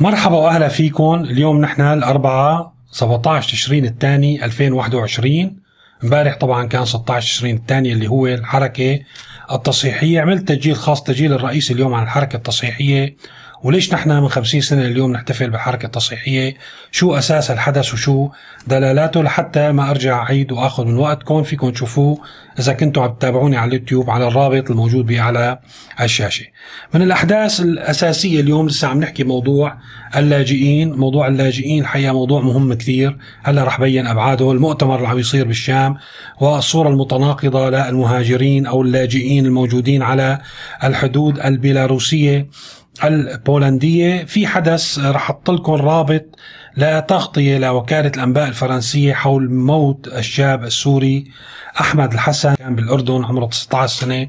مرحبا وأهلا فيكم. اليوم نحن الأربعاء 17 تشرين الثاني 2021 امبارح طبعا كان 16 تشرين الثاني اللي هو الحركة التصحيحية. عملت تسجيل خاص تسجيل الرئيسي اليوم عن الحركة التصحيحية. وليش نحن من 50 سنة اليوم نحتفل بالحركة التصحيحية شو أساس الحدث وشو دلالاته لحتى ما أرجع أعيد وأخذ من وقتكم فيكم تشوفوه إذا كنتوا عم تتابعوني على اليوتيوب على الرابط الموجود على الشاشة. من الأحداث الأساسية اليوم لسه عم نحكي موضوع اللاجئين موضوع اللاجئين الحقيقة موضوع مهم كثير. هلا رح بين أبعاده المؤتمر اللي عم يصير بالشام والصورة المتناقضة للمهاجرين أو اللاجئين الموجودين على الحدود البيلاروسية. البولندية. في حدث رح أحط لكم رابط لتغطية لوكالة الأنباء الفرنسية حول موت الشاب السوري أحمد الحسن. كان بالأردن عمره 19 سنة.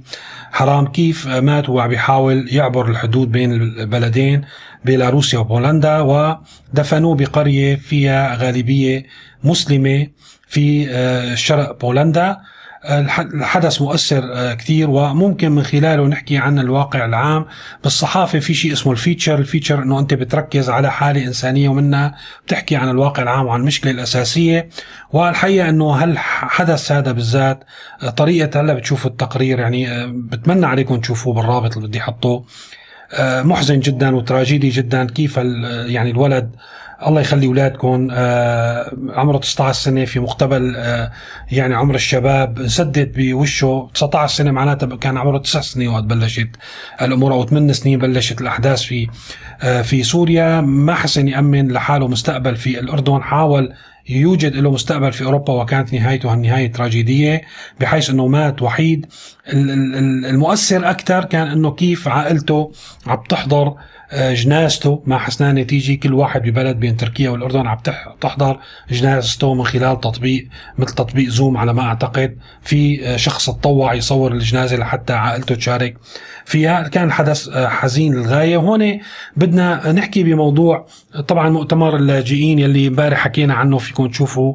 حرام كيف مات وهو بيحاول يعبر الحدود بين البلدين بيلاروسيا وبولندا ودفنوه بقرية فيها غالبية مسلمة في آه، شرق بولندا. الحدث مؤثر آه، كثير وممكن من خلاله نحكي عن الواقع العام. بالصحافة في شيء اسمه ال feature. ال feature إنه أنت بتركز على حالة إنسانية ومنها بتحكي عن الواقع العام وعن المشكلة الأساسية. والحقيقة إنه هالحدث هذا بالذات آه، طريقة هلا بتشوفوا التقرير يعني آه، بتمنى عليكم تشوفوه بالرابط اللي بدي أحطه. محزن جدا وتراجيدي جدا كيف يعني الولد الله يخلي أولادكم آه عمره 19 سنة في مقتبل آه يعني عمر الشباب انسدت بوشه. 19 سنة معناتها كان عمره 9 سنين وقت بلشت الأمور أو 8 سنين بلشت الأحداث في آه في سوريا. ما حسن يأمن لحاله مستقبل في الأردن حاول يوجد له مستقبل في أوروبا وكانت نهايته النهايه تراجيدية بحيث إنه مات وحيد. المؤثر أكثر كان إنه كيف عائلته عم تحضر آه، جنازته. مع حسنان تيجي كل واحد ببلد بين تركيا والأردن عم تحضر جنازته من خلال تطبيق مثل تطبيق زوم على ما أعتقد. في آه، شخص تطوع يصور الجنازة لحتى عائلته تشارك فيها. كان حدث آه، حزين للغاية. وهون بدنا نحكي بموضوع طبعا مؤتمر اللاجئين يلي امبارح حكينا عنه فيكم تشوفوا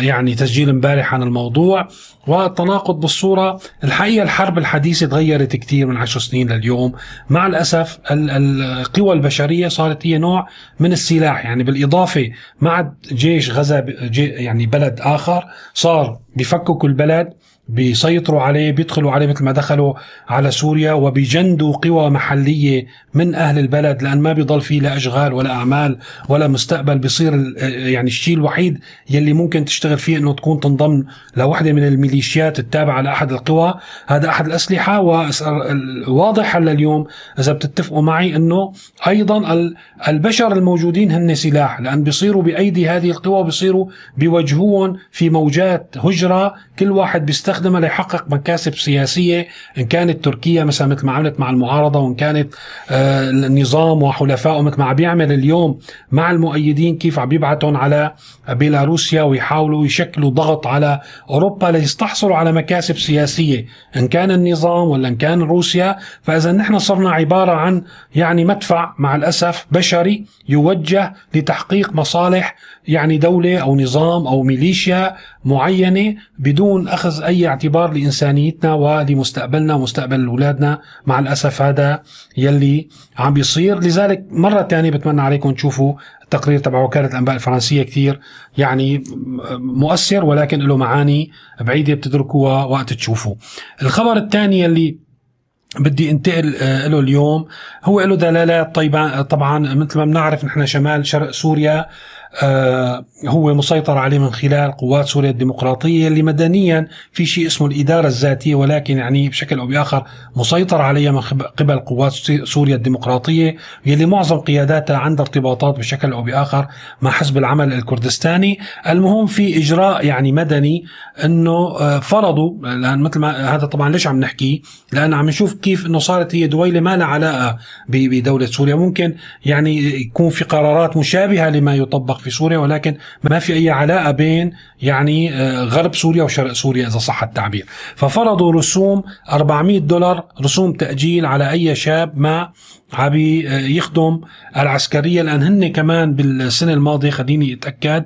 يعني تسجيل امبارح عن الموضوع. والتناقض بالصورة الحقيقة الحرب الحديثة تغيرت كثير من عشر سنين لليوم. مع الأسف القوى البشرية صارت هي نوع من السلاح. يعني بالإضافة مع جيش غزا يعني بلد آخر صار بفككوا البلد بيسيطروا عليه بيدخلوا عليه مثل ما دخلوا على سوريا وبيجندوا قوى محلية من أهل البلد لأن ما بيضل فيه لا أشغال ولا أعمال ولا مستقبل بيصير يعني الشيء الوحيد يلي ممكن تشتغل فيه أنه تكون تنضم لوحدة من الميليشيات التابعة لأحد القوى. هذا أحد الأسلحة وواضح هلا اليوم إذا بتتفقوا معي أنه أيضا البشر الموجودين هن سلاح لأن بيصيروا بأيدي هذه القوى بيصيروا بيوجهوهم في موجات هجرة كل واحد بيستخدم يستخدمها ليحقق مكاسب سياسية إن كانت تركيا مثلا مثل ما عملت مع المعارضة وإن كانت آه، النظام وحلفائه مثل ما عم بيعمل اليوم مع المؤيدين كيف عم يبعتهم على بيلاروسيا ويحاولوا يشكلوا ضغط على أوروبا ليستحصلوا على مكاسب سياسية إن كان النظام ولا إن كان روسيا. فاذا نحن صرنا عبارة عن يعني مدفع مع الأسف بشري يوجه لتحقيق مصالح يعني دولة أو نظام أو ميليشيا معينة بدون أخذ اعتبار لإنسانيتنا ولمستقبلنا ومستقبل أولادنا. مع الأسف هذا يلي عم بيصير. لذلك مرة ثانية بتمنى عليكم تشوفوا التقرير تبع وكاله الأنباء الفرنسية كثير يعني مؤثر ولكن له معاني بعيدة بتدركوها وقت تشوفوا. الخبر الثاني يلي بدي انتقل آه، له اليوم هو له دلالات طيبة طبعا مثل ما بنعرف نحن شمال شرق سوريا. هو مسيطر عليه من خلال قوات سوريا الديمقراطية اللي مدنيا في شيء اسمه الإدارة الذاتية ولكن يعني بشكل أو بآخر مسيطر عليها من قبل قوات سوريا الديمقراطية يلي معظم قياداتها عندها ارتباطات بشكل أو بآخر مع حزب العمل الكردستاني. المهم في إجراء يعني مدني أنه آه، فرضوا لأن مثل ما هذا طبعا ليش عم نحكي؟ لأن عم نشوف كيف أنه صارت هي دويلة ما لها علاقة بدولة سوريا. ممكن يعني يكون في قرارات مشابهة لما يطبق في سوريا ولكن ما في أي علاقة بين يعني آه، غرب سوريا وشرق سوريا إذا صح التعبير. ففرضوا رسوم 400 دولار رسوم تأجيل على أي شاب ما عبي آه، يخدم العسكرية. لأن هن كمان بالسنة الماضية خليني أتأكد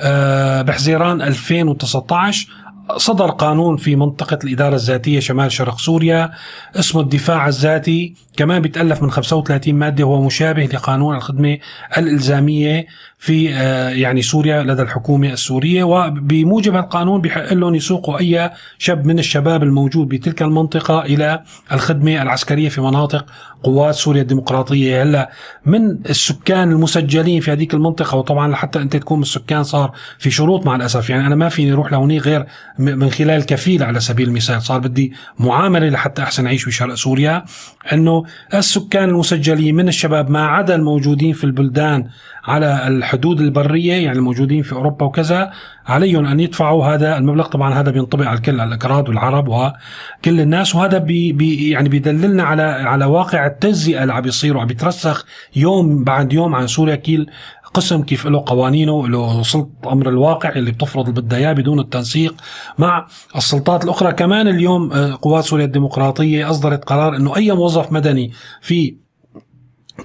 آه، بحزيران 2019 صدر قانون في منطقة الإدارة الذاتية شمال شرق سوريا اسمه الدفاع الذاتي كمان بيتألف من 35 مادة وهو مشابه لقانون الخدمة الإلزامية في آه، يعني سوريا لدى الحكومة السورية. وبموجب القانون بحق لهم يسوقوا أي شاب من الشباب الموجود بتلك المنطقة إلى الخدمة العسكرية في مناطق قوات سوريا الديمقراطية. هلأ من السكان المسجلين في هذيك المنطقة وطبعا لحتى أنت تكون من السكان صار في شروط مع الأسف يعني أنا ما فيني أروح لهونيك غير من خلال كفيل على سبيل المثال صار بدي معاملة لحتى أحسن أعيش بشرق سوريا أنه السكان المسجلين من الشباب ما عدا الموجودين في البلدان على الحدود البرية يعني الموجودين في أوروبا وكذا عليهم أن يدفعوا هذا المبلغ. طبعا هذا بينطبق على الكل على الأكراد والعرب وكل الناس وهذا بي بي يعني بيدللنا على على واقع التجزئة اللي عم بيصير وعم بيترسخ يوم بعد يوم عن سوريا. كيل قسم كيف له قوانينه له سلطة أمر الواقع اللي بتفرض اللي بدها إياه بدون التنسيق مع السلطات الأخرى. كمان اليوم آه، قوات سوريا الديمقراطية أصدرت قرار أنه أي موظف مدني في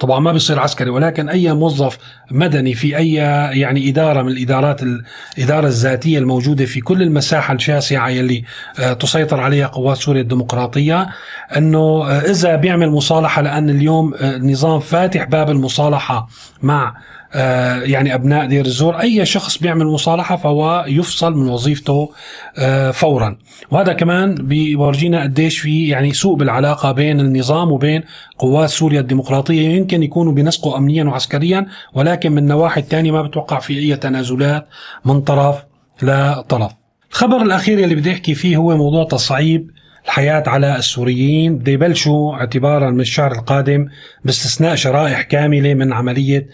طبعا ما بيصير عسكري ولكن أي موظف مدني في أي يعني إدارة من الإدارات الإدارة الذاتية الموجودة في كل المساحة الشاسعة يلي آه، تسيطر عليها قوات سوريا الديمقراطية إنه آه، إذا بيعمل مصالحة لأن اليوم النظام فاتح باب المصالحة مع يعني أبناء دير الزور أي شخص بيعمل مصالحة فهو يفصل من وظيفته آه، فورا. وهذا كمان بيورجينا قديش في يعني سوء بالعلاقة بين النظام وبين قوات سوريا الديمقراطية. يمكن يكونوا بينسقوا امنيا وعسكريا ولكن من النواحي الثانية ما بتوقع في أي تنازلات من طرف لطرف الخبر الأخير اللي بدي أحكي فيه هو موضوع تصعيب الحياة على السوريين. بده يبلشوا اعتبارا من الشهر القادم باستثناء شرائح كاملة من عملية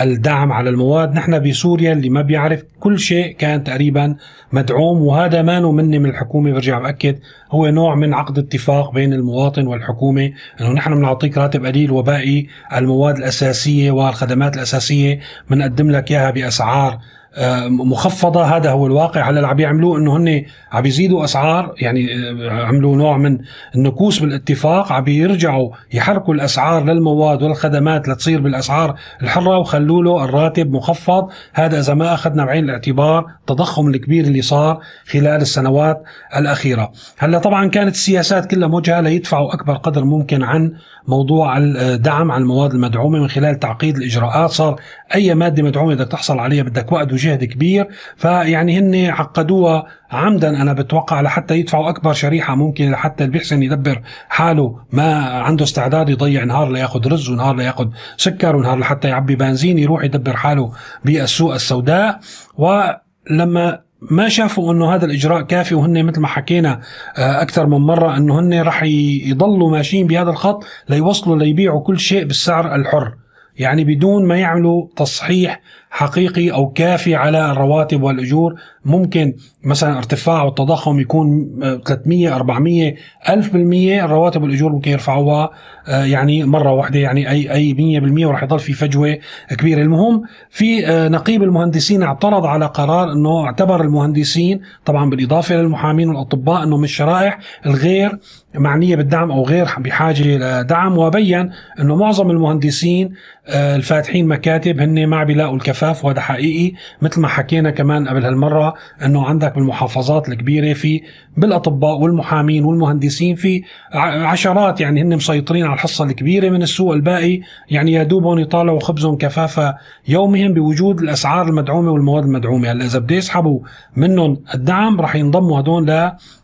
الدعم على المواد. نحن بسوريا اللي ما بيعرف كل شيء كان تقريبا مدعوم وهذا ما مني من الحكومة. برجع بأكد هو نوع من عقد اتفاق بين المواطن والحكومة إنه نحن بنعطيك راتب قليل وباقي المواد الأساسية والخدمات الأساسية. بنقدم لك إياها بأسعار آه، مخفضة هذا هو الواقع. هلا اللي عم يعملوه إنه هن عم يزيدوا أسعار يعني آه، عملوا نوع من النكوس بالاتفاق عم يرجعوا يحركوا الأسعار للمواد والخدمات لتصير بالأسعار الحرة وخلوا له الراتب مخفض. هذا إذا ما أخذنا بعين الاعتبار التضخم الكبير اللي صار خلال السنوات الأخيرة. هلا طبعا كانت السياسات كلها موجهة ليدفعوا أكبر قدر ممكن عن موضوع الدعم على المواد المدعومة من خلال تعقيد الإجراءات. صار أي مادة مدعومة بدك تحصل عليها بدك وقت وجهد كبير. فيعني هن عقدوها عمدا. أنا بتوقع لحتى يدفعوا أكبر شريحة ممكن لحتى اللي بيحسن يدبر حاله. ما عنده استعداد يضيع نهار ليأخذ رز ونهار ليأخذ سكر ونهار لحتى يعبي بنزين يروح يدبر حاله بالسوق السوداء. ولما ما شافوا إنه هذا الإجراء كافي وهن مثل ما حكينا آه، أكثر من مرة إنه هن راح يضلوا ماشيين بهذا الخط ليوصلوا ليبيعوا كل شيء بالسعر الحر. يعني بدون ما يعملوا تصحيح حقيقي أو كافي على الرواتب والأجور. ممكن مثلا ارتفاع والتضخم يكون 300 400 1000 بالمية الرواتب والأجور ممكن يرفعوها آه، يعني مرة واحدة يعني أي أي 100% وراح يضل في فجوة كبيرة. المهم في آه، نقيب المهندسين اعترض على قرار إنه اعتبر المهندسين طبعا بالإضافة للمحامين والأطباء انه من الشرائح الغير معنية بالدعم أو غير بحاجة لدعم وبين إنه معظم المهندسين آه، الفاتحين مكاتب هن ما بيلاقوا الكفاف وهذا حقيقي مثل ما حكينا كمان قبل هالمرة إنه عندك بالمحافظات الكبيرة في بالأطباء والمحامين والمهندسين في عشرات يعني هن مسيطرين على الحصة الكبيرة من السوق الباقي. يعني يا دوبهم يطالعوا خبزهم كفافة يومهم بوجود الأسعار المدعومة والمواد المدعومة. هلأ إذا بده يسحبوا منهم الدعم راح ينضموا هدول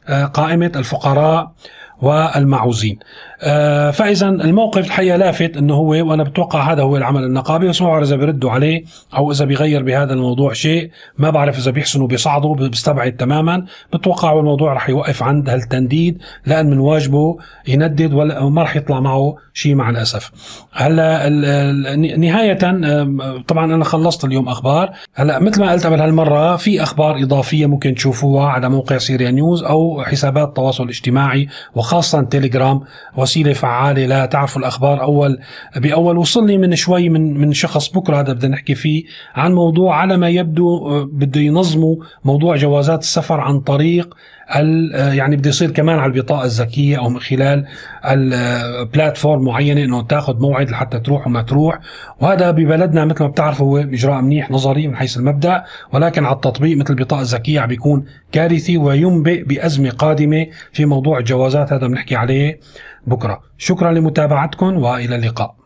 لقائمه الفقراء والمعوزين. آه، فإذا الموقف الحقيقة لافت إنه هو وأنا بتوقع هذا هو العمل النقابي بس ما بعرف إذا بيردوا عليه أو إذا بيغير بهذا الموضوع شيء ما بعرف إذا بيحسنوا بيصعدوا بيستبعد تماما. بتوقع الموضوع رح يوقف عند هالتنديد لأن من واجبه يندد وما رح يطلع معه شيء مع الأسف. هلأ نهاية طبعا أنا خلصت اليوم أخبار. هلأ مثل ما قلت قبل هالمرة في أخبار إضافية ممكن تشوفوها على موقع سيريا نيوز أو حسابات التواصل الاجتماعي وخاصة تيليجرام وسيلة فعالة. لتعرفوا الأخبار. أول بأول وصلني من شوي من من شخص بكرة هذا بدنا نحكي فيه عن موضوع على ما يبدو آه، بده ينظموا موضوع جوازات السفر عن طريق يعني بده يصير كمان على البطاقة الذكية أو من خلال البلاتفورم معينة إنه تاخذ موعد لحتى تروح وما تروح. وهذا ببلدنا مثل ما بتعرفوا هو إجراء منيح نظري من حيث المبدأ ولكن على التطبيق مثل البطاقة الذكية عم بيكون كارثي وينبئ بأزمة قادمة في موضوع الجوازات هذا بنحكي عليه بكرة. شكرا لمتابعتكم وإلى اللقاء.